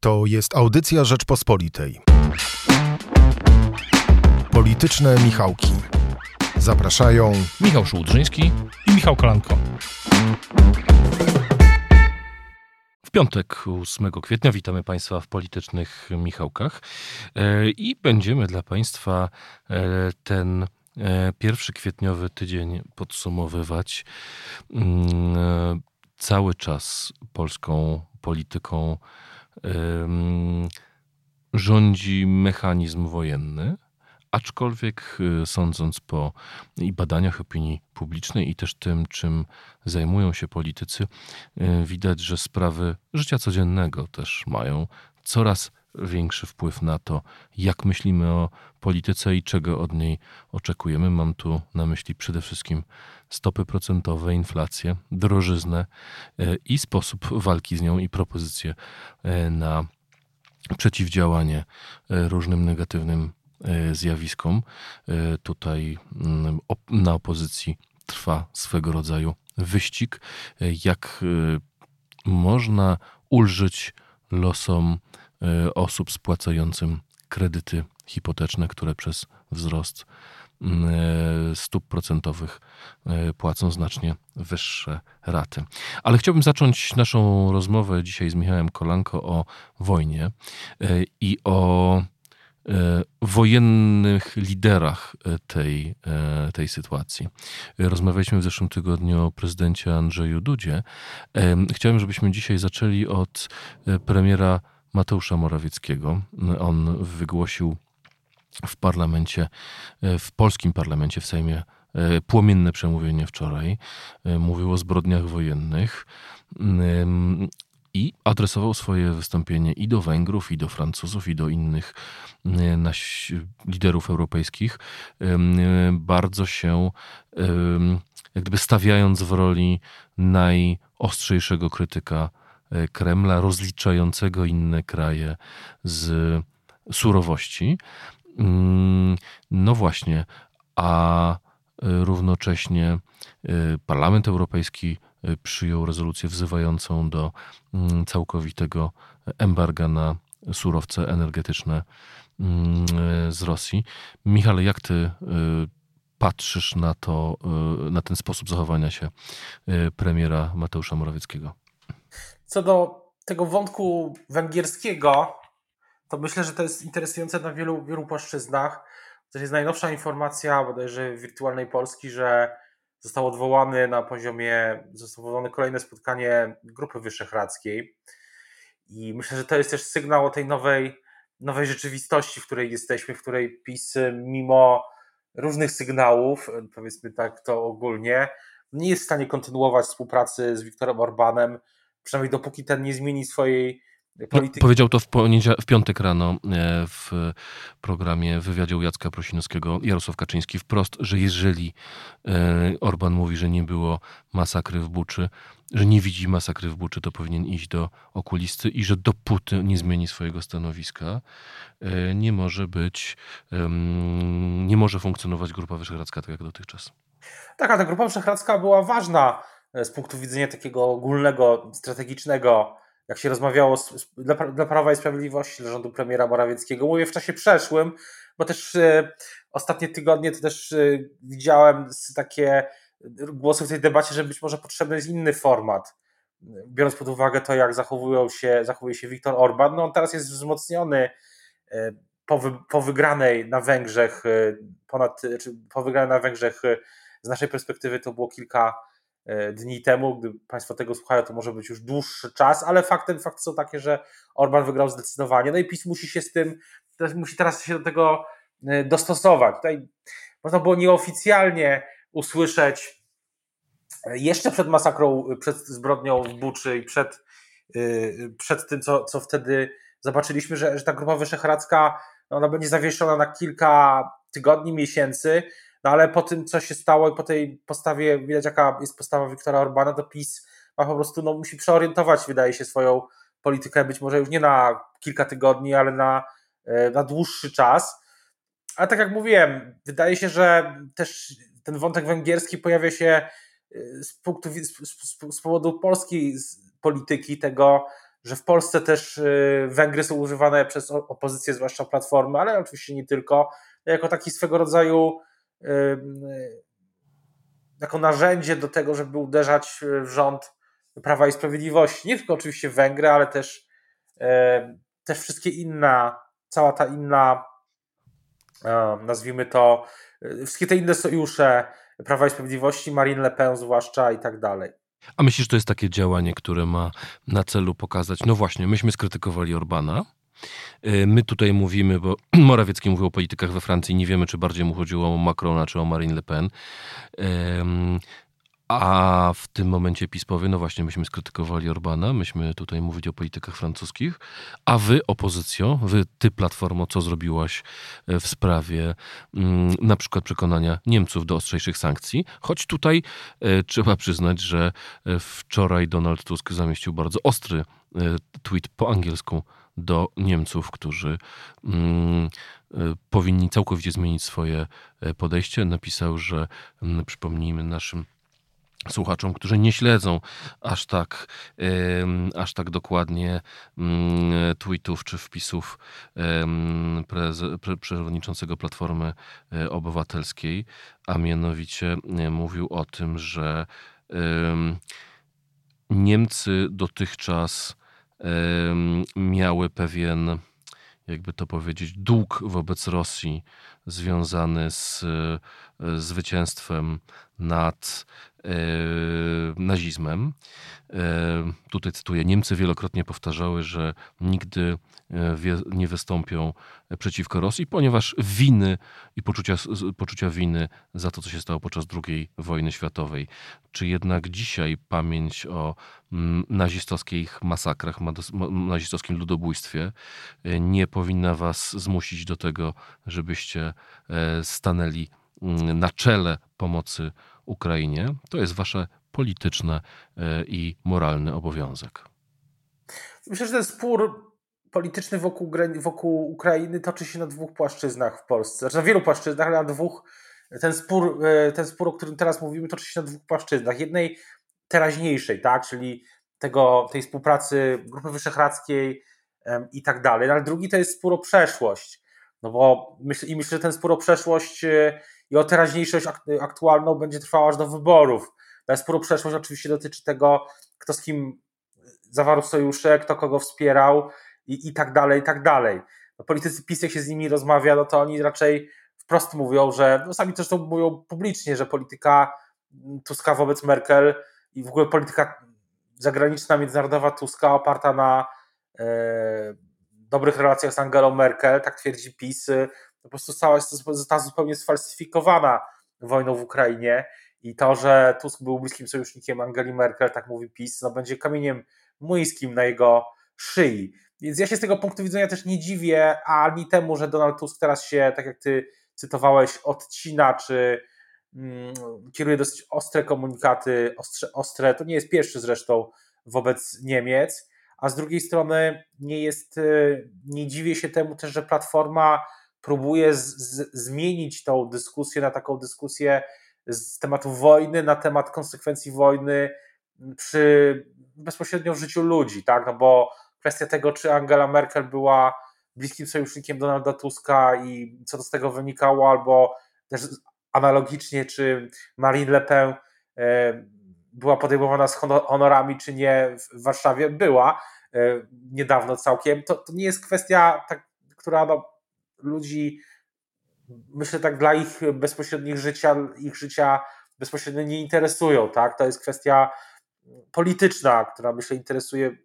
To jest audycja Rzeczpospolitej. Polityczne Michałki. Zapraszają Michał Szułdrzyński i Michał Kolanko. W piątek 8 kwietnia witamy Państwa w politycznych Michałkach e, i będziemy dla Państwa e, ten e, pierwszy kwietniowy tydzień podsumowywać mm, cały czas polską polityką rządzi mechanizm wojenny, aczkolwiek y, sądząc po i badaniach opinii publicznej i też tym, czym zajmują się politycy, y, widać, że sprawy życia codziennego też mają coraz większy wpływ na to, jak myślimy o polityce i czego od niej oczekujemy. Mam tu na myśli przede wszystkim stopy procentowe, inflację, drożyznę e, i sposób walki z nią i propozycje e, na przeciwdziałanie e, różnym negatywnym zjawiskom. Tutaj mm, na opozycji trwa swego rodzaju wyścig, jak można ulżyć losom osób spłacającym kredyty hipoteczne, które przez wzrost mm, e, stóp procentowych e, płacą znacznie wyższe raty. Ale chciałbym zacząć naszą rozmowę dzisiaj z Michałem Kolanko o wojnie i o wojennych liderach tej, tej sytuacji. Rozmawialiśmy w zeszłym tygodniu o prezydencie Andrzeju Dudzie. Chciałem, żebyśmy dzisiaj zaczęli od premiera Mateusza Morawieckiego. On wygłosił w parlamencie, e, w polskim parlamencie, w Sejmie e, płomienne przemówienie wczoraj. E, mówił o zbrodniach wojennych i adresował swoje wystąpienie i do Węgrów, i do Francuzów, i do innych liderów europejskich, bardzo się jak gdyby stawiając w roli najostrzejszego krytyka Kremla, rozliczającego inne kraje z surowości. Mm, no właśnie, a y, równocześnie y, Parlament Europejski przyjął rezolucję wzywającą do mm, całkowitego embarga na surowce energetyczne mm, z Rosji. Michale, jak ty patrzysz na to, na ten sposób zachowania się premiera Mateusza Morawieckiego? Co do tego wątku węgierskiego, to myślę, że to jest interesujące na wielu, wielu płaszczyznach. To jest najnowsza informacja bodajże wirtualnej Polski, że został odwołany na poziomie, zostało odwołane kolejne spotkanie Grupy Wyszehradzkiej. I myślę, że to jest też sygnał o tej nowej, nowej rzeczywistości, w której jesteśmy, w której PiS mimo różnych sygnałów, powiedzmy tak to ogólnie, nie jest w stanie kontynuować współpracy z Viktorem Orbanem, przynajmniej dopóki ten nie zmieni swojej polityki. Powiedział to w, w piątek rano e, w programie wywiadzie u Jacka Prosinowskiego Jarosław Kaczyński wprost, że jeżeli e, Orban mówi, że nie było masakry w Buczy, że nie widzi masakry w Buczy, to powinien iść do okulisty i że dopóty nie zmieni swojego stanowiska, e, nie może być, nie może funkcjonować Grupa Wyszehradzka tak jak dotychczas. Tak, a ta Grupa Wyszehradzka była ważna z punktu widzenia takiego ogólnego, strategicznego jak się rozmawiało z, dla, dla Prawa i Sprawiedliwości, dla rządu premiera Morawieckiego, mówię w czasie przeszłym, bo też e, ostatnie tygodnie to też e, widziałem takie głosy w tej debacie, że być może potrzebny jest inny format, biorąc pod uwagę to, jak zachowują się, zachowuje się Viktor Orban. No on teraz jest wzmocniony e, po, wy, po wygranej na Węgrzech, e, ponad, czy po wygranej na Węgrzech e, z naszej perspektywy to było kilka E, dni temu. Gdy Państwo tego słuchają, to może być już dłuższy czas, ale faktem fakty są takie, że Orban wygrał zdecydowanie. No i PiS musi się z tym, musi teraz się do tego e, dostosować. Tutaj można było nieoficjalnie usłyszeć e, jeszcze przed masakrą, przed zbrodnią w Buczy i przed, przed tym, co, co wtedy zobaczyliśmy, że, że ta grupa wyszehradzka ona będzie zawieszona na kilka tygodni, miesięcy, no ale po tym, co się stało i po tej postawie, widać jaka jest postawa Wiktora Orbana, to PiS ma po prostu, no, musi przeorientować, wydaje się, swoją politykę, być może już nie na kilka tygodni, ale na, e, na dłuższy czas. Ale tak jak mówiłem, wydaje się, że też ten wątek węgierski pojawia się e, z, punktu, z, z, z powodu polskiej polityki, tego, że w Polsce też Węgry są używane przez opozycję, zwłaszcza Platformy, ale oczywiście nie tylko, jako taki swego rodzaju jako narzędzie do tego, żeby uderzać w rząd Prawa i Sprawiedliwości. Nie tylko oczywiście Węgry, ale też, też wszystkie inna, cała ta inna, nazwijmy to, wszystkie te inne sojusze Prawa i Sprawiedliwości, Marine Le Pen zwłaszcza i tak dalej. A myślisz, że to jest takie działanie, które ma na celu pokazać, no właśnie, myśmy skrytykowali Orbana, My tutaj mówimy, bo Morawiecki mówił o politykach we Francji, nie wiemy, czy bardziej mu chodziło o Macrona, czy o Marine Le Pen. A w tym momencie PiS powie, no właśnie, myśmy skrytykowali Orbana, myśmy tutaj mówili o politykach francuskich, a wy, opozycjo, wy, ty, Platformo, co zrobiłaś e, w sprawie mm, na przykład przekonania Niemców do ostrzejszych sankcji? Choć tutaj e, trzeba przyznać, że e, wczoraj Donald Tusk zamieścił bardzo ostry tweet po angielsku do Niemców, którzy mm, powinni całkowicie zmienić swoje podejście. Napisał, że mm, przypomnijmy naszym słuchaczom, którzy nie śledzą aż tak, aż tak dokładnie mm, tweetów czy wpisów przewodniczącego Platformy e, Obywatelskiej, a mianowicie e, mówił o tym, że Niemcy dotychczas miały pewien jakby to powiedzieć, dług wobec Rosji związany z e, zwycięstwem nad e, nazizmem. E, tutaj cytuję: Niemcy wielokrotnie powtarzały, że nigdy nie wystąpią przeciwko Rosji, ponieważ winy i poczucia, poczucia winy za to, co się stało podczas II wojny światowej. Czy jednak dzisiaj pamięć o mm, nazistowskich masakrach, nazistowskim ludobójstwie nie powinna was zmusić do tego, żebyście stanęli na czele pomocy Ukrainie. To jest wasze polityczne e, i moralny obowiązek. Myślę, że ten spór polityczny wokół, wokół Ukrainy toczy się na dwóch płaszczyznach w Polsce. Znaczy na wielu płaszczyznach, ale na dwóch. Ten spór, e, ten spór, o którym teraz mówimy, toczy się na dwóch płaszczyznach. Jednej teraźniejszej, tak, czyli tego, tej współpracy Grupy Wyszehradzkiej i tak dalej, no, ale drugi to jest spór o przeszłość. No bo myśl, i myślę, że ten spór o przeszłość e, i o teraźniejszość aktualną będzie trwała aż do wyborów. Ta spór o przeszłość oczywiście dotyczy tego, kto z kim zawarł sojusze, kto kogo wspierał i, i tak dalej, i tak dalej. No, politycy PiS, jak się z nimi rozmawia, no to oni raczej wprost mówią, że, no sami zresztą mówią publicznie, że polityka Tuska wobec Merkel i w ogóle polityka zagraniczna, międzynarodowa Tuska oparta na e, dobrych relacjach z Angelą Merkel, tak twierdzi PiS, po prostu cała została zupełnie sfalsyfikowana wojną w Ukrainie i to, że Tusk był bliskim sojusznikiem Angeli Merkel, tak mówi PiS, no będzie kamieniem młyńskim na jego szyi. Więc ja się z tego punktu widzenia też nie dziwię ani temu, że Donald Tusk teraz się, tak jak ty cytowałeś, odcina, czy mm, kieruje dosyć ostre komunikaty, ostre, ostre, to nie jest pierwszy zresztą wobec Niemiec, a z drugiej strony nie jest, y, nie dziwię się temu też, że Platforma próbuje z, z, zmienić tą dyskusję na taką dyskusję z tematu wojny na temat konsekwencji wojny przy bezpośrednio w życiu ludzi, tak? No bo kwestia tego, czy Angela Merkel była bliskim sojusznikiem Donalda Tuska i co z tego wynikało, albo też analogicznie, czy Marine Le Pen e, była podejmowana z honorami, czy nie w Warszawie, była e, niedawno całkiem, to, to nie jest kwestia, tak, która no, ludzi, myślę tak, dla ich bezpośrednich życia, ich życia bezpośrednio nie interesują, tak? To jest kwestia polityczna, która myślę interesuje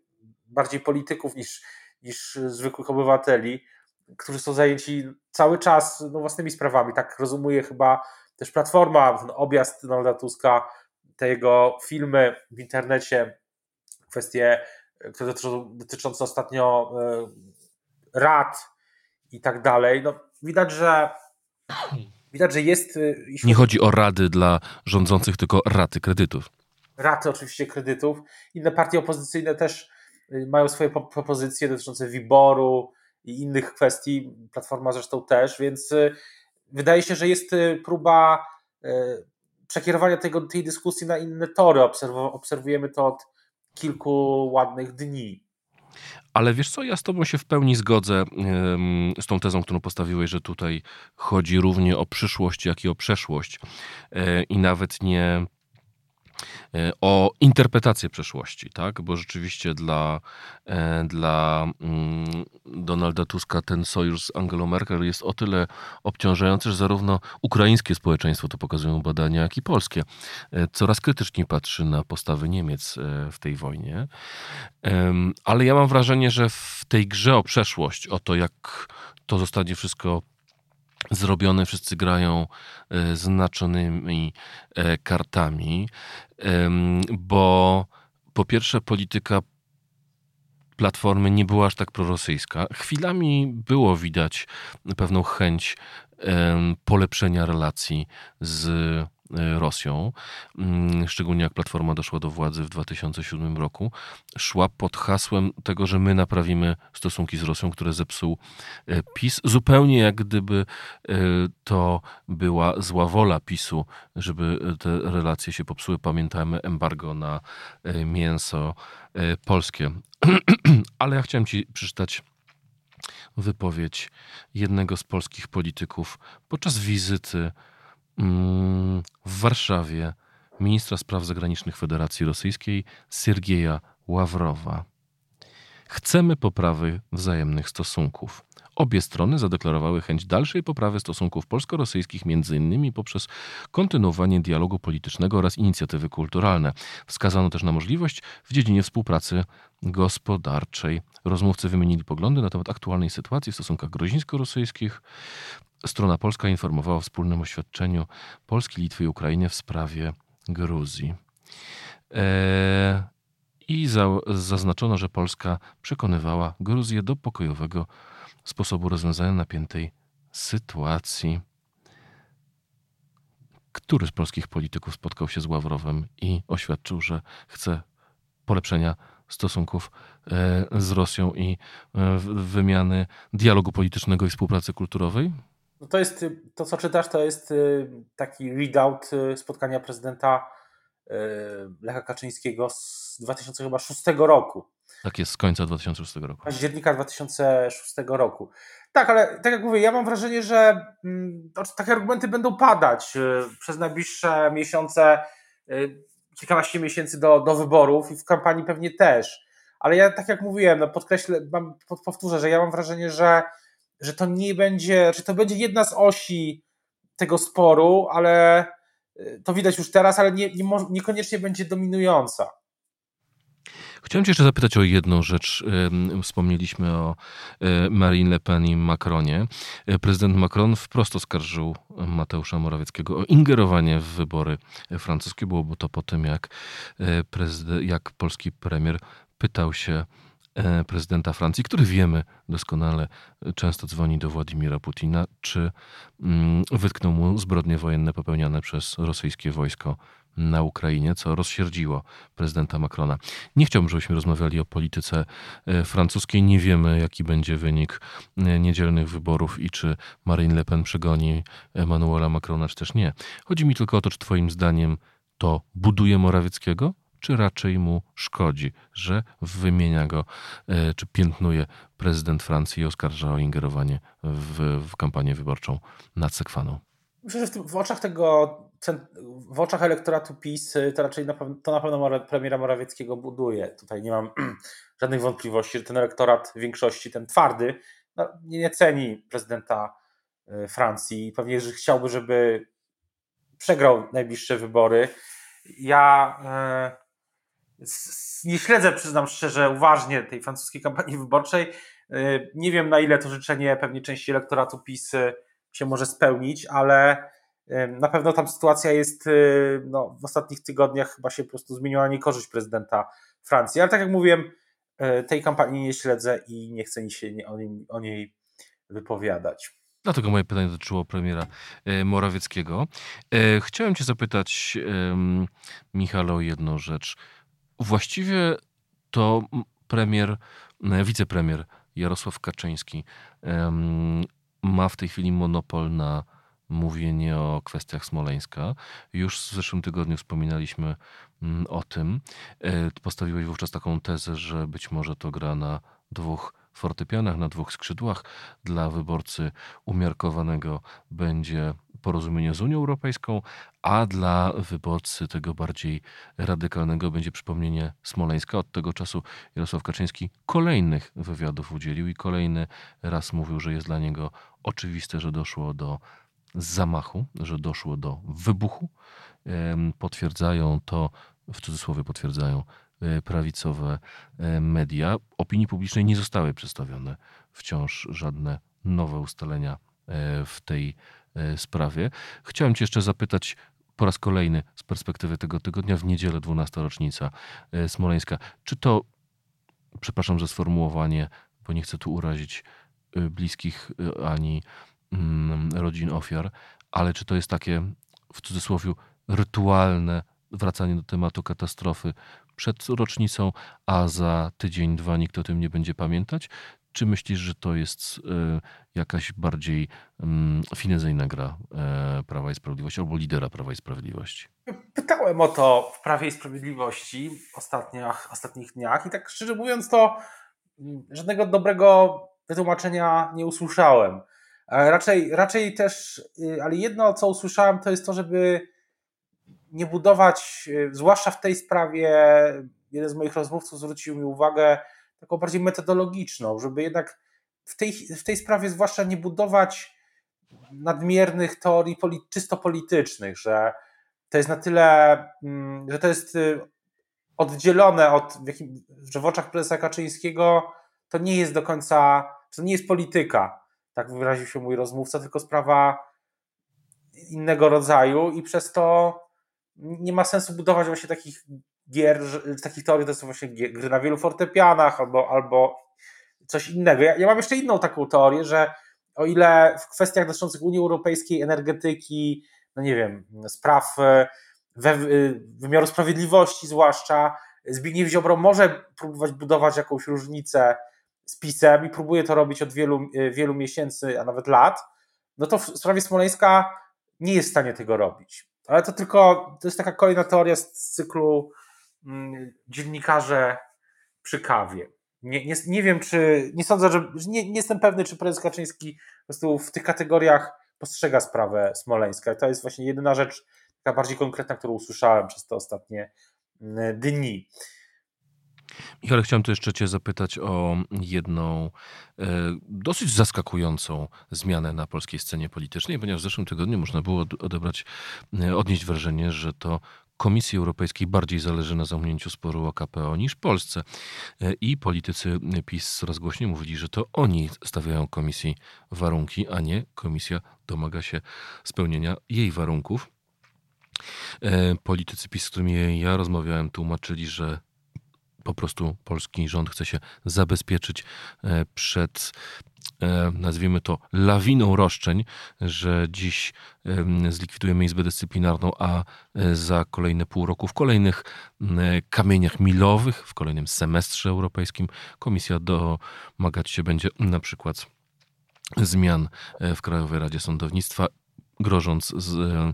bardziej polityków niż, niż zwykłych obywateli, którzy są zajęci cały czas no, własnymi sprawami. Tak rozumuje chyba też Platforma, ten objazd Donalda Tuska, te jego filmy w internecie, kwestie, które dotyczą, dotyczące ostatnio e, rad i tak dalej. No, widać, że widać, że jest. Y, Nie chodzi o rady dla rządzących, tylko raty kredytów. Raty oczywiście kredytów. Inne partie opozycyjne też y, mają swoje propozycje dotyczące wyboru i innych kwestii. Platforma zresztą też, więc y, wydaje się, że jest próba przekierowania tego, tej dyskusji na inne tory. Obserwujemy to od kilku ładnych dni. Ale wiesz co, ja z tobą się w pełni zgodzę z tą tezą, którą postawiłeś, że tutaj chodzi równie o przyszłość, jak i o przeszłość. E, I nawet nie o interpretację przeszłości, tak? Bo rzeczywiście dla, e, dla mm, Donalda Tuska ten sojusz z Angelą Merkel jest o tyle obciążający, że zarówno ukraińskie społeczeństwo, to pokazują badania, jak i polskie, e, coraz krytyczniej patrzy na postawy Niemiec w tej wojnie. Ale ja mam wrażenie, że w tej grze o przeszłość, o to, jak to zostanie wszystko zrobione, wszyscy grają e, znaczonymi e, kartami, bo po pierwsze polityka Platformy nie była aż tak prorosyjska. Chwilami było widać pewną chęć polepszenia relacji z Rosją, mm, szczególnie jak Platforma doszła do władzy w 2007 roku, szła pod hasłem tego, że my naprawimy stosunki z Rosją, które zepsuł e, PiS, zupełnie jak gdyby e, to była zła wola PiSu, żeby te relacje się popsuły. Pamiętamy embargo na mięso polskie. Ale ja chciałem ci przeczytać wypowiedź jednego z polskich polityków podczas wizyty w Warszawie ministra spraw zagranicznych Federacji Rosyjskiej Siergieja Ławrowa. Chcemy poprawy wzajemnych stosunków. Obie strony zadeklarowały chęć dalszej poprawy stosunków polsko-rosyjskich, m.in. poprzez kontynuowanie dialogu politycznego oraz inicjatywy kulturalne. Wskazano też na możliwość w dziedzinie współpracy gospodarczej. Rozmówcy wymienili poglądy na temat aktualnej sytuacji w stosunkach grozińsko-rosyjskich, Strona polska informowała o wspólnym oświadczeniu Polski, Litwy i Ukrainy w sprawie Gruzji. Eee, I za, zaznaczono, że Polska przekonywała Gruzję do pokojowego sposobu rozwiązania napiętej sytuacji. Który z polskich polityków spotkał się z Ławrowem i oświadczył, że chce polepszenia stosunków e, z Rosją i e, wymiany dialogu politycznego i współpracy kulturowej? No to jest, to co czytasz, to jest y, taki readout spotkania prezydenta Lecha Kaczyńskiego z 2006 roku. Tak jest, z końca 2006 roku. Października 2006 roku. Tak, ale tak jak mówię, ja mam wrażenie, że mm, takie argumenty będą padać przez najbliższe miesiące, kilkanaście miesięcy do, do wyborów i w kampanii pewnie też. Ale ja, tak jak mówiłem, no podkreślę, mam, powtórzę, że ja mam wrażenie, że że to nie będzie, że to będzie jedna z osi tego sporu, ale y, to widać już teraz, ale nie, nie, niekoniecznie będzie dominująca. Chciałem Cię jeszcze zapytać o jedną rzecz. Wspomnieliśmy o e, Marine Le Pen i Macronie. E, prezydent Macron wprost oskarżył Mateusza Morawieckiego o ingerowanie w wybory francuskie. Byłoby to po tym, jak, e, jak polski premier pytał się prezydenta Francji, który wiemy doskonale często dzwoni do Władimira Putina, czy mm, wytknął mu zbrodnie wojenne popełniane przez rosyjskie wojsko na Ukrainie, co rozsierdziło prezydenta Macrona. Nie chciałbym, żebyśmy rozmawiali o polityce e, francuskiej. Nie wiemy, jaki będzie wynik e, niedzielnych wyborów i czy Marine Le Pen przegoni Emmanuela Macrona, czy też nie. Chodzi mi tylko o to, czy Twoim zdaniem to buduje Morawieckiego, czy raczej mu szkodzi, że wymienia go, e, czy piętnuje prezydent Francji i oskarża o ingerowanie w, w kampanię wyborczą nad Sekwaną? Myślę, że w, tym, w, oczach tego, w oczach elektoratu PiS to raczej na pewno, to na pewno premiera Morawieckiego buduje. Tutaj nie mam żadnych wątpliwości, że ten elektorat w większości, ten twardy, no, nie ceni prezydenta e, Francji pewnie, że chciałby, żeby przegrał najbliższe wybory. Ja nie śledzę, przyznam szczerze, uważnie tej francuskiej kampanii wyborczej. Y, nie wiem, na ile to życzenie pewnie części elektoratu PiS się może spełnić, ale y, na pewno tam sytuacja jest y, no, w ostatnich tygodniach chyba się po prostu zmieniła na niekorzyść prezydenta Francji. Ale tak jak mówiłem, tej kampanii nie śledzę i nie chcę się o niej, o niej wypowiadać. Dlatego moje pytanie dotyczyło premiera Morawieckiego. Chciałem Cię zapytać, Michał, o jedną rzecz. Właściwie to premier, e, wicepremier Jarosław Kaczyński ma w tej chwili monopol na mówienie o kwestiach Smoleńska. Już w zeszłym tygodniu wspominaliśmy mm, o tym. E, postawiłeś wówczas taką tezę, że być może to gra na dwóch fortepianach, na dwóch skrzydłach. Dla wyborcy umiarkowanego będzie porozumienie z Unią Europejską, a dla wyborcy tego bardziej radykalnego będzie przypomnienie Smoleńska. Od tego czasu Jarosław Kaczyński kolejnych wywiadów udzielił i kolejny raz mówił, że jest dla niego oczywiste, że doszło do zamachu, że doszło do wybuchu. Potwierdzają to, w cudzysłowie potwierdzają e, prawicowe e, media. Opinii publicznej nie zostały przedstawione wciąż żadne nowe ustalenia e, w tej sprawie. Chciałem Cię jeszcze zapytać po raz kolejny z perspektywy tego tygodnia, w niedzielę 12 rocznica Smoleńska. Czy to, przepraszam za sformułowanie, bo nie chcę tu urazić bliskich ani rodzin ofiar, ale czy to jest takie w cudzysłowie rytualne wracanie do tematu katastrofy przed rocznicą, a za tydzień, dwa nikt o tym nie będzie pamiętać? Czy myślisz, że to jest e, jakaś bardziej mm, finezyjna gra e, Prawa i Sprawiedliwości albo lidera Prawa i Sprawiedliwości? Pytałem o to w Prawie i Sprawiedliwości w ostatnich, ostatnich dniach i tak szczerze mówiąc to mm, żadnego dobrego wytłumaczenia nie usłyszałem. Raczej, raczej też, y, ale jedno, co usłyszałem, to jest to, żeby nie budować, y, zwłaszcza w tej sprawie, jeden z moich rozmówców zwrócił mi uwagę taką bardziej metodologiczną, żeby jednak w tej, w tej sprawie zwłaszcza nie budować nadmiernych teorii czysto politycznych, że to jest na tyle, mm, że to jest y, oddzielone od, że w oczach prezesa Kaczyńskiego to nie jest do końca, to nie jest polityka, tak wyraził się mój rozmówca, tylko sprawa innego rodzaju i przez to nie ma sensu budować właśnie takich gier, takich teorii, to są właśnie gry na wielu fortepianach albo, albo coś innego. Ja, ja mam jeszcze inną taką teorię, że o ile w kwestiach dotyczących Unii Europejskiej, energetyki, no nie wiem, spraw e, we, e, wymiaru sprawiedliwości zwłaszcza, Zbigniew Ziobro może próbować budować jakąś różnicę z PiSem i próbuje to robić od wielu, e, wielu miesięcy, a nawet lat, no to w sprawie Smoleńska nie jest w stanie tego robić. Ale to tylko, to jest taka kolejna teoria z cyklu mm, dziennikarze przy kawie. Nie, nie, nie wiem, czy, nie sądzę, że, nie, nie jestem pewny, czy prezes Kaczyński po prostu w tych kategoriach postrzega sprawę Smoleńska. To jest właśnie jedyna rzecz, taka bardziej konkretna, którą usłyszałem przez te ostatnie mm, dni. Michał, chciałem tu jeszcze Cię zapytać o jedną e, dosyć zaskakującą zmianę na polskiej scenie politycznej, ponieważ w zeszłym tygodniu można było odebrać, e, odnieść wrażenie, że to Komisji Europejskiej bardziej zależy na zamknięciu sporu o KPO niż Polsce. E, I politycy PiS coraz głośniej mówili, że to oni stawiają komisji warunki, a nie komisja domaga się spełnienia jej warunków. Politycy PiS, z którymi ja rozmawiałem, tłumaczyli, że po prostu polski rząd chce się zabezpieczyć e, przed e, nazwijmy to lawiną roszczeń, że dziś zlikwidujemy Izbę Dyscyplinarną, a e, za kolejne pół roku w kolejnych kamieniach milowych, w kolejnym semestrze europejskim komisja domagać się będzie na przykład zmian w Krajowej Radzie Sądownictwa, grożąc z,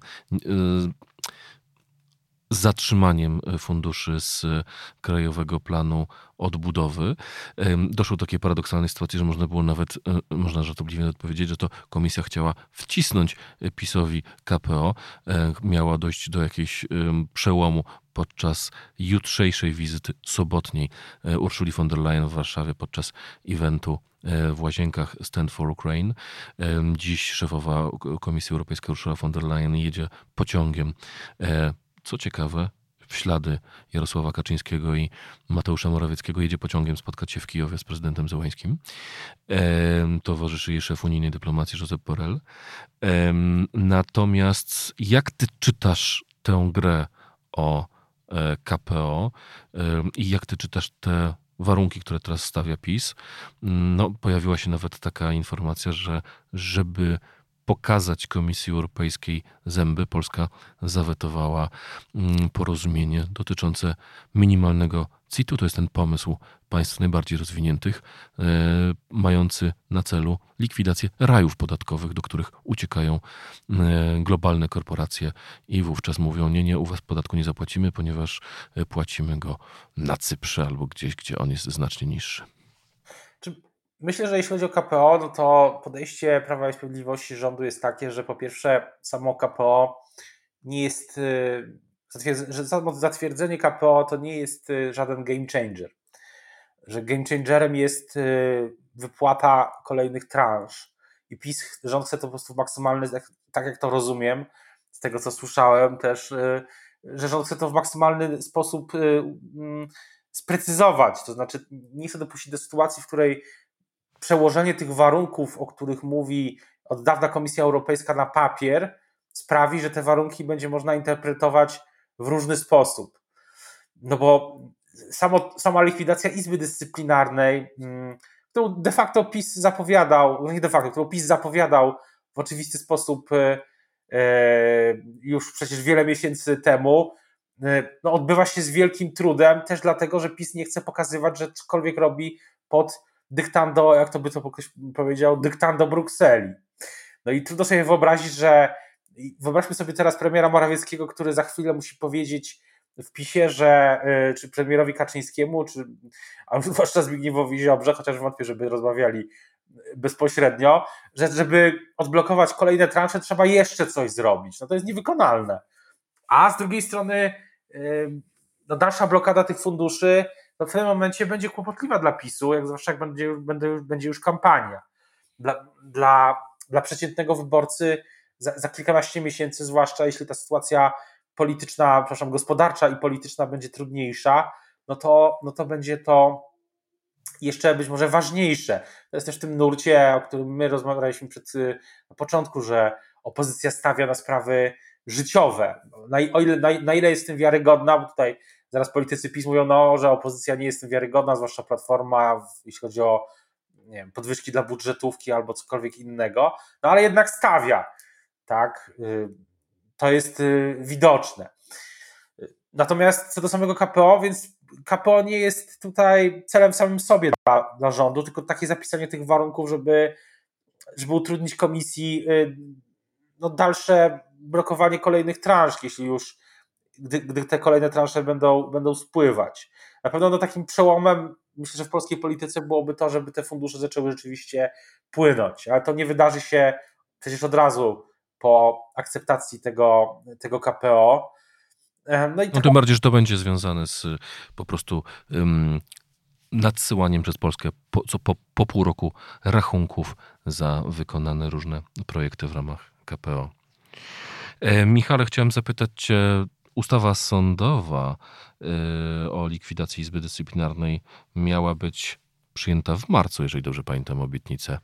zatrzymaniem e, funduszy z e, Krajowego Planu Odbudowy. Doszło do takiej paradoksalnej sytuacji, że można było nawet, e, można żartobliwie odpowiedzieć, że to komisja chciała wcisnąć PiSowi KPO. Miała dojść do jakiegoś przełomu podczas jutrzejszej wizyty sobotniej Urszuli von der Leyen w Warszawie podczas eventu w łazienkach Stand for Ukraine. Dziś szefowa Komisji Europejskiej Ursula von der Leyen jedzie pociągiem co ciekawe, w ślady Jarosława Kaczyńskiego i Mateusza Morawieckiego jedzie pociągiem spotkać się w Kijowie z prezydentem Zełańskim. towarzyszy jej szef unijnej dyplomacji Josep Borrell. natomiast jak ty czytasz tę grę o e, KPO i jak ty czytasz te warunki, które teraz stawia PiS? No, pojawiła się nawet taka informacja, że żeby pokazać Komisji Europejskiej zęby, Polska zawetowała mm, porozumienie dotyczące minimalnego CIT-u. To jest ten pomysł państw najbardziej rozwiniętych, e, mający na celu likwidację rajów podatkowych, do których uciekają e, globalne korporacje i wówczas mówią: Nie, nie, u was podatku nie zapłacimy, ponieważ e, płacimy go na Cyprze albo gdzieś, gdzie on jest znacznie niższy. Myślę, że jeśli chodzi o KPO, no to podejście Prawa i Sprawiedliwości rządu jest takie, że po pierwsze samo KPO nie jest, y, że samo zatwierdzenie KPO to nie jest y, żaden game changer. Że game changerem jest y, wypłata kolejnych transz. I PiS, rząd chce to po prostu w maksymalny, tak jak to rozumiem, z tego co słyszałem też, że rząd chce to w maksymalny sposób mm, sprecyzować. To znaczy nie chce dopuścić do sytuacji, w której przełożenie tych warunków, o których mówi od dawna Komisja Europejska na papier, sprawi, że te warunki będzie można interpretować w różny sposób. No bo samo, sama likwidacja Izby Dyscyplinarnej, mm, którą de facto PiS zapowiadał, no nie de facto, którą PiS zapowiadał w oczywisty sposób e, e, już przecież wiele miesięcy temu, e, no odbywa się z wielkim trudem, też dlatego, że PiS nie chce pokazywać, że cokolwiek robi pod dyktando, jak to by to ktoś powiedział, dyktando Brukseli. No i trudno sobie wyobrazić, że wyobraźmy sobie teraz premiera Morawieckiego, który za chwilę musi powiedzieć w PiSie, że y, czy premierowi Kaczyńskiemu, czy a zwłaszcza Zbigniewowi Ziobrze, chociaż wątpię, żeby rozmawiali bezpośrednio, że żeby odblokować kolejne transze trzeba jeszcze coś zrobić. No to jest niewykonalne. A z drugiej strony y, no dalsza blokada tych funduszy to w tym momencie będzie kłopotliwa dla PiSu, jak zwłaszcza jak będzie, będzie, będzie już kampania. Dla, dla, dla przeciętnego wyborcy za, za kilkanaście miesięcy, zwłaszcza jeśli ta sytuacja polityczna, przepraszam, gospodarcza i polityczna będzie trudniejsza, no to, no to będzie to jeszcze być może ważniejsze. To jest też w tym nurcie, o którym my rozmawialiśmy przed, na początku, że opozycja stawia na sprawy życiowe. Na, o ile, na, na ile jest w tym wiarygodna, bo tutaj zaraz politycy PiS mówią, no, że opozycja nie jest wiarygodna, zwłaszcza Platforma, jeśli chodzi o nie wiem, podwyżki dla budżetówki albo cokolwiek innego, no ale jednak stawia, tak, y, to jest y, widoczne. Natomiast co do samego KPO, więc KPO nie jest tutaj celem samym sobie dla, dla rządu, tylko takie zapisanie tych warunków, żeby, żeby utrudnić komisji y, no, dalsze blokowanie kolejnych transz, jeśli już gdy, gdy te kolejne transze będą, będą spływać. Na pewno no, takim przełomem, myślę, że w polskiej polityce byłoby to, żeby te fundusze zaczęły rzeczywiście płynąć, ale to nie wydarzy się przecież od razu po akceptacji tego, tego KPO. No, i no tym bardziej, że to będzie związane z po prostu um, nadsyłaniem przez Polskę po, co po, po pół roku rachunków za wykonane różne projekty w ramach KPO. E, Michale, chciałem zapytać Cię Ustawa sądowa y, o likwidacji Izby Dyscyplinarnej miała być przyjęta w marcu, jeżeli dobrze pamiętam obietnicę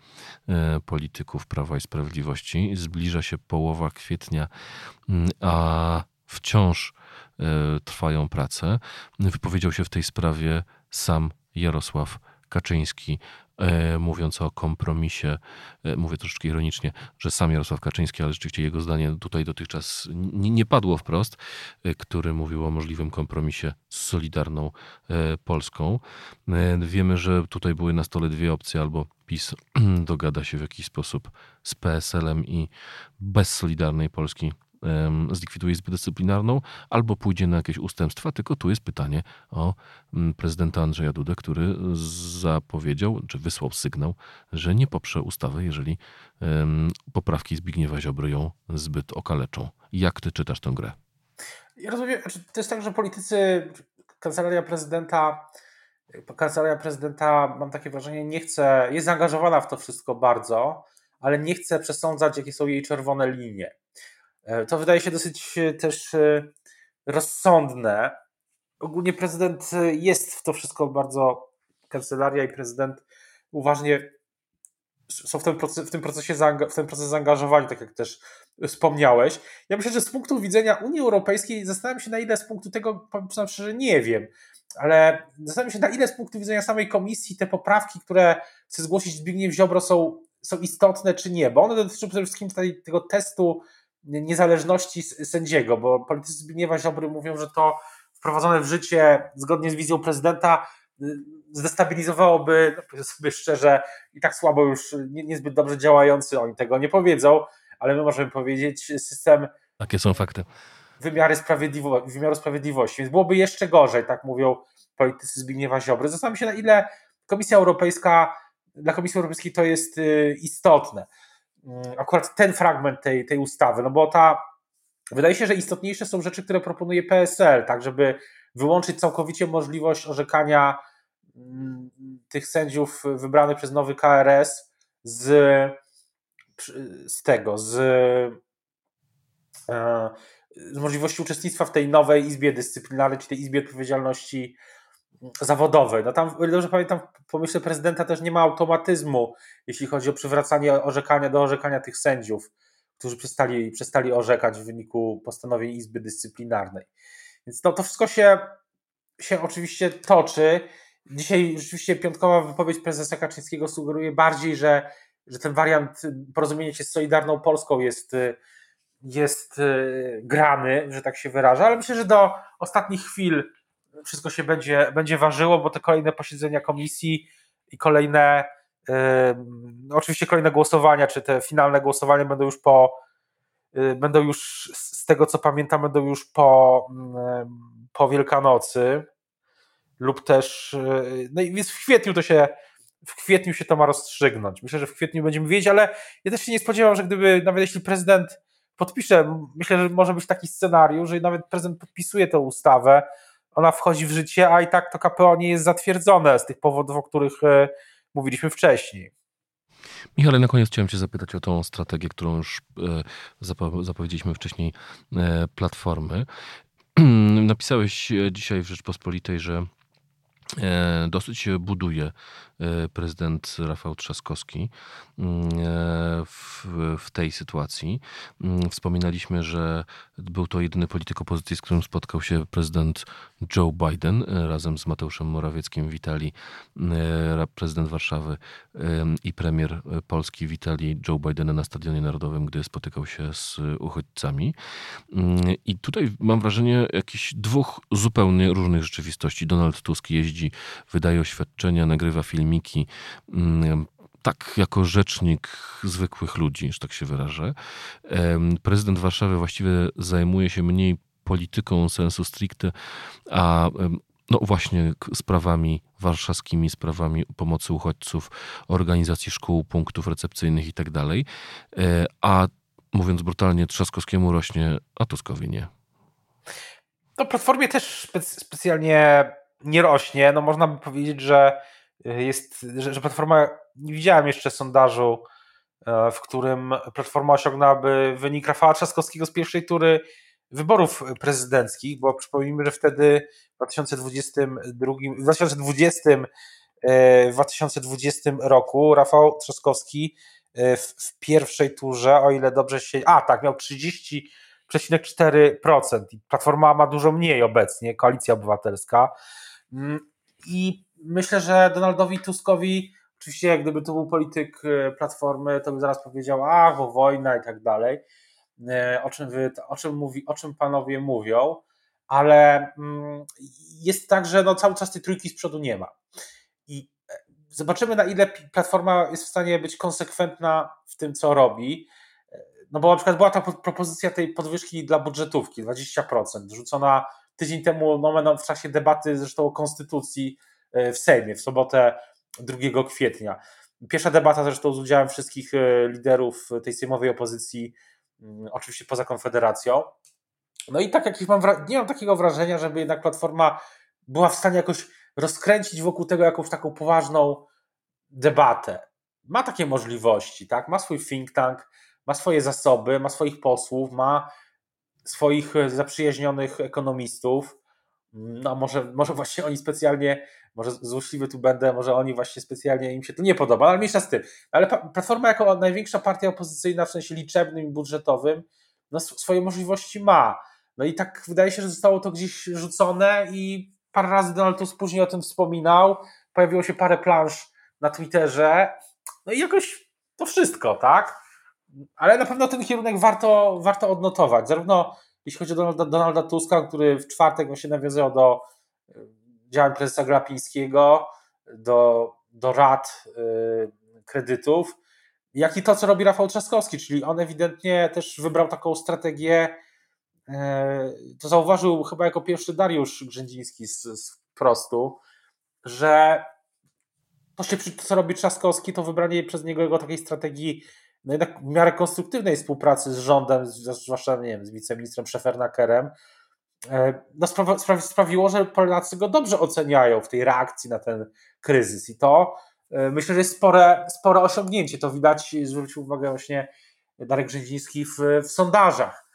y, polityków Prawa i Sprawiedliwości. Zbliża się połowa kwietnia, mm, a wciąż y, trwają prace. Wypowiedział się w tej sprawie sam Jarosław Kaczyński. E, mówiąc o kompromisie, e, mówię troszeczkę ironicznie, że sam Jarosław Kaczyński, ale rzeczywiście jego zdanie tutaj dotychczas nie, padło wprost, e, który mówił o możliwym kompromisie z Solidarną Polską. Wiemy, że tutaj były na stole dwie opcje, albo PiS dogada się w jakiś sposób z PSL-em i bez Solidarnej Polski zlikwiduje Izbę Dyscyplinarną, albo pójdzie na jakieś ustępstwa, tylko tu jest pytanie o mm, prezydenta Andrzeja Dudę, który zapowiedział, czy wysłał sygnał, że nie poprze ustawy, jeżeli poprawki Zbigniewa Ziobry ją zbyt okaleczą. Jak ty czytasz tę grę? Ja rozumiem, znaczy, to jest tak, że politycy, kancelaria prezydenta kancelaria prezydenta, mam takie wrażenie, nie chce, jest zaangażowana w to wszystko bardzo, ale nie chce przesądzać, jakie są jej czerwone linie. E, to wydaje się dosyć e, też e, rozsądne. Ogólnie prezydent jest w to wszystko bardzo, kancelaria i prezydent uważnie są w tym, proces, w tym procesie w ten proces zaangażowani, tak jak też wspomniałeś. Ja myślę, że z punktu widzenia Unii Europejskiej zastanawiam się na ile z punktu tego, powiem szczerze, nie wiem, ale zastanawiam się na ile z punktu widzenia samej komisji te poprawki, które chce zgłosić Zbigniew Ziobro są są istotne, czy nie, bo one dotyczą przede wszystkim tego testu niezależności sędziego, bo politycy Zbigniewa Ziobry mówią, że to wprowadzone w życie zgodnie z wizją prezydenta y, zdestabilizowałoby, no sobie szczerze, i tak słabo już, nie, niezbyt dobrze działający, oni tego nie powiedzą, ale my możemy powiedzieć, system. Takie są fakty. Wymiary sprawiedliwości, wymiaru sprawiedliwości, więc byłoby jeszcze gorzej, tak mówią politycy Zbigniewa Ziobry. Zastanawiam się, na ile Komisja Europejska, dla Komisji Europejskiej to jest y, istotne. Mm, akurat ten fragment tej, tej ustawy, no bo ta, wydaje się, że istotniejsze są rzeczy, które proponuje PSL, tak, żeby wyłączyć całkowicie możliwość orzekania mm, tych sędziów wybranych przez nowy KRS z, z tego, z, e, z możliwości uczestnictwa w tej nowej izbie dyscyplinarnej, czy tej izbie odpowiedzialności zawodowej. No tam, dobrze pamiętam, w pomyśle prezydenta też nie ma automatyzmu, jeśli chodzi o przywracanie orzekania do orzekania tych sędziów, którzy przestali, przestali orzekać w wyniku postanowień Izby Dyscyplinarnej. Więc no, to wszystko się, się oczywiście toczy. Dzisiaj rzeczywiście piątkowa wypowiedź prezesa Kaczyńskiego sugeruje bardziej, że, że ten wariant porozumienia się z Solidarną Polską jest, jest grany, że tak się wyraża, ale myślę, że do ostatnich chwil wszystko się będzie, będzie ważyło, bo te kolejne posiedzenia komisji i kolejne, yy, oczywiście kolejne głosowania, czy te finalne głosowania będą już po, yy, będą już z tego co pamiętam, będą już po, yy, po Wielkanocy lub też, no i więc w kwietniu to się w kwietniu się to ma rozstrzygnąć. Myślę, że w kwietniu będziemy wiedzieć, ale ja też się nie spodziewam, że gdyby, nawet jeśli prezydent podpisze, myślę, że może być taki scenariusz, że nawet prezydent podpisuje tę ustawę, ona wchodzi w życie, a i tak to KPO nie jest zatwierdzone z tych powodów, o których e, mówiliśmy wcześniej. Michale, na koniec chciałem Cię zapytać o tą strategię, którą już e, zapowiedzieliśmy wcześniej, e, Platformy. Napisałeś dzisiaj w Rzeczpospolitej, że dosyć buduje prezydent Rafał Trzaskowski mm, e, w, tej sytuacji. Mm, wspominaliśmy, że był to jedyny polityk opozycji, z którym spotkał się prezydent Joe Biden e, razem z Mateuszem Morawieckim witali prezydent Warszawy i premier Polski witali Joe Bidena na Stadionie Narodowym, gdy spotykał się z uchodźcami. Mm, I tutaj mam wrażenie jakichś dwóch zupełnie różnych rzeczywistości. Donald Tusk jeździ, wydaje oświadczenia, nagrywa film filmiki mm, tak jako rzecznik zwykłych ludzi, że tak się wyrażę. Prezydent Warszawy właściwie zajmuje się mniej polityką sensu stricte, a no właśnie sprawami warszawskimi, sprawami pomocy uchodźców, organizacji szkół, punktów recepcyjnych i tak. E, a mówiąc brutalnie, Trzaskowskiemu rośnie, a Tuskowi nie. To Platformie też specjalnie nie rośnie. No można by powiedzieć, że jest, że, że Platforma, nie widziałem jeszcze sondażu, e, w którym Platforma osiągnęłaby wynik Rafała Trzaskowskiego z pierwszej tury wyborów prezydenckich, bo przypomnijmy, że wtedy w 2022, w 2020, e, w 2020 roku Rafał Trzaskowski e, w, w pierwszej turze, o ile dobrze się. A tak, miał 30,4%. Platforma ma dużo mniej obecnie, koalicja obywatelska. Mm, I myślę, że Donaldowi Tuskowi, oczywiście jak gdyby to był polityk e, Platformy, to by zaraz powiedział, a, bo wojna i tak dalej, e, o czym, wy, o czym, mówi, o czym panowie mówią, ale mm, jest tak, że no cały czas tej trójki z przodu nie ma. I e, zobaczymy, na ile Platforma jest w stanie być konsekwentna w tym, co robi. No bo na przykład była ta propozycja tej podwyżki dla budżetówki 20%, rzucona tydzień temu no, w czasie debaty zresztą o konstytucji w Sejmie w sobotę 2 kwietnia. Pierwsza debata zresztą z udziałem wszystkich e, liderów tej sejmowej opozycji, mm, oczywiście poza Konfederacją. No i tak jak mam, nie mam takiego wrażenia, żeby jednak Platforma była w stanie jakoś rozkręcić wokół tego jakąś taką poważną debatę. Ma takie możliwości, tak? Ma swój think tank, ma swoje zasoby, ma swoich posłów, ma swoich e, zaprzyjaźnionych ekonomistów. No może, może właśnie oni specjalnie może złośliwy tu będę, może oni właśnie specjalnie im się to nie podoba, ale mniejsza z tym. Ale Platforma jako największa partia opozycyjna w sensie liczebnym i budżetowym, no swoje możliwości ma. No i tak wydaje się, że zostało to gdzieś rzucone i parę razy Donald Tusk później o tym wspominał, pojawiło się parę plansz na Twitterze, no i jakoś to wszystko, tak? Ale na pewno ten kierunek warto, warto odnotować. Zarówno jeśli chodzi o Donalda, Donalda Tuska, który w czwartek właśnie nawiązywał do e, działań prezesa Glapińskiego, do, do rad y, kredytów, jak i to, co robi Rafał Trzaskowski, czyli on ewidentnie też wybrał taką strategię, y, to zauważył chyba jako pierwszy Dariusz Grzędziński z, z Prostu, że to, się, to, co robi Trzaskowski, to wybranie przez niego jego takiej strategii no jednak w miarę konstruktywnej współpracy z rządem, zwłaszcza nie wiem, z wiceministrem Szefernakerem, e, no sprawi, sprawiło, że Polacy go dobrze oceniają w tej reakcji na ten kryzys. I to e, myślę, że jest spore, spore osiągnięcie. To widać, zwrócił uwagę właśnie Darek Grzyziński w, w sondażach.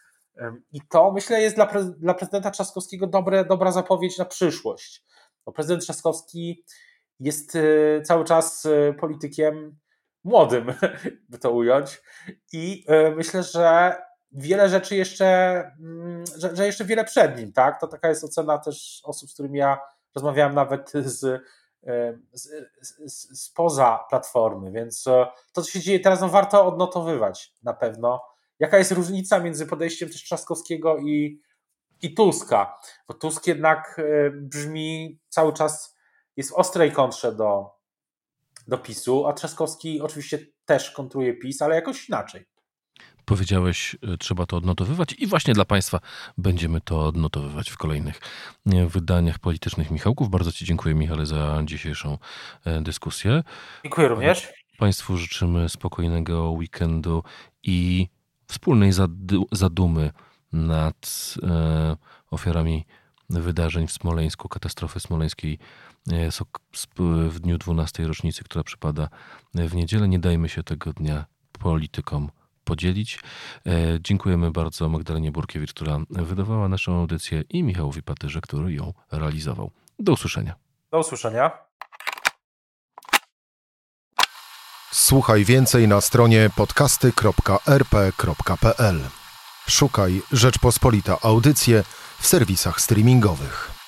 I to myślę jest dla, dla prezydenta Trzaskowskiego dobre, dobra zapowiedź na przyszłość. Bo prezydent Trzaskowski jest e, cały czas politykiem młodym, by to ująć. I e, myślę, że wiele rzeczy jeszcze, mm, że, że, jeszcze wiele przed nim, tak? To taka jest ocena też osób, z którymi ja rozmawiałem nawet z, e, z, z, spoza platformy, więc e, to, co się dzieje teraz, no warto odnotowywać na pewno. Jaka jest różnica między podejściem też Trzaskowskiego i, i Tuska? Bo Tusk jednak brzmi cały czas, jest w ostrej kontrze do, do PiSu, a Trzaskowski oczywiście też kontruje PiS, ale jakoś inaczej. Powiedziałeś, e, trzeba to odnotowywać i właśnie dla Państwa będziemy to odnotowywać w kolejnych e, wydaniach politycznych Michałków. Bardzo Ci dziękuję, Michale, za dzisiejszą e, dyskusję. Dziękuję również. Państwu życzymy spokojnego weekendu i wspólnej zadumy nad ofiarami wydarzeń w Smoleńsku, katastrofy smoleńskiej w dniu 12 rocznicy, która przypada w niedzielę. Nie dajmy się tego dnia politykom podzielić. E, dziękujemy bardzo Magdalenie Burkiewicz, która wydawała naszą audycję i Michałowi Patyrze, który ją realizował. Do usłyszenia. Do usłyszenia. Słuchaj więcej na stronie podcasty.rp.pl. Szukaj Rzeczpospolita Audycje w serwisach streamingowych.